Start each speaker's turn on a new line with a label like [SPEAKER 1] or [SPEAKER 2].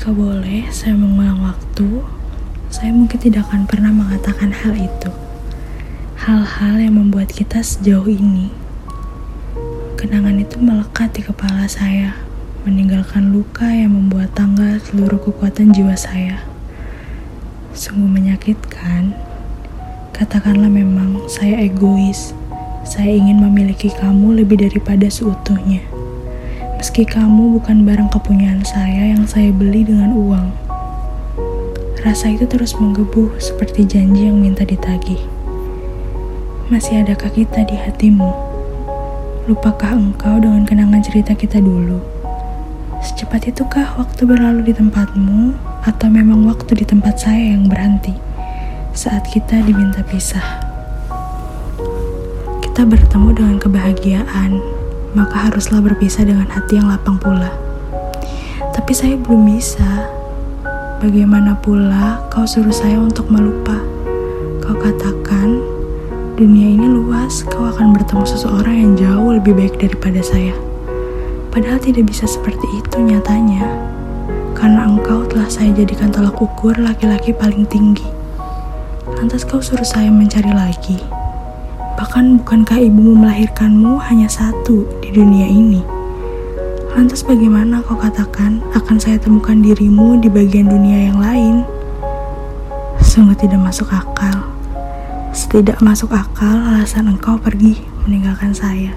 [SPEAKER 1] Jika boleh, saya mengulang waktu, saya mungkin tidak akan pernah mengatakan hal itu. Hal-hal yang membuat kita sejauh ini. Kenangan itu melekat di kepala saya, meninggalkan luka yang membuat tanggal seluruh kekuatan jiwa saya. Sungguh menyakitkan. Katakanlah memang saya egois. Saya ingin memiliki kamu lebih daripada seutuhnya. Meski kamu bukan barang kepunyaan saya yang saya beli dengan uang. Rasa itu terus menggebu seperti janji yang minta ditagih. Masih adakah kita di hatimu? Lupakah engkau dengan kenangan cerita kita dulu? Secepat itukah waktu berlalu di tempatmu atau memang waktu di tempat saya yang berhenti saat kita diminta pisah? Kita bertemu dengan kebahagiaan maka haruslah berpisah dengan hati yang lapang pula. Tapi saya belum bisa. Bagaimana pula kau suruh saya untuk melupa? Kau katakan, dunia ini luas, kau akan bertemu seseorang yang jauh lebih baik daripada saya. Padahal tidak bisa seperti itu nyatanya. Karena engkau telah saya jadikan tolak ukur laki-laki paling tinggi. Lantas kau suruh saya mencari lagi. Bahkan bukankah ibumu melahirkanmu hanya satu di dunia ini? Lantas bagaimana kau katakan akan saya temukan dirimu di bagian dunia yang lain? Sungguh tidak masuk akal. Setidak masuk akal alasan engkau pergi meninggalkan saya.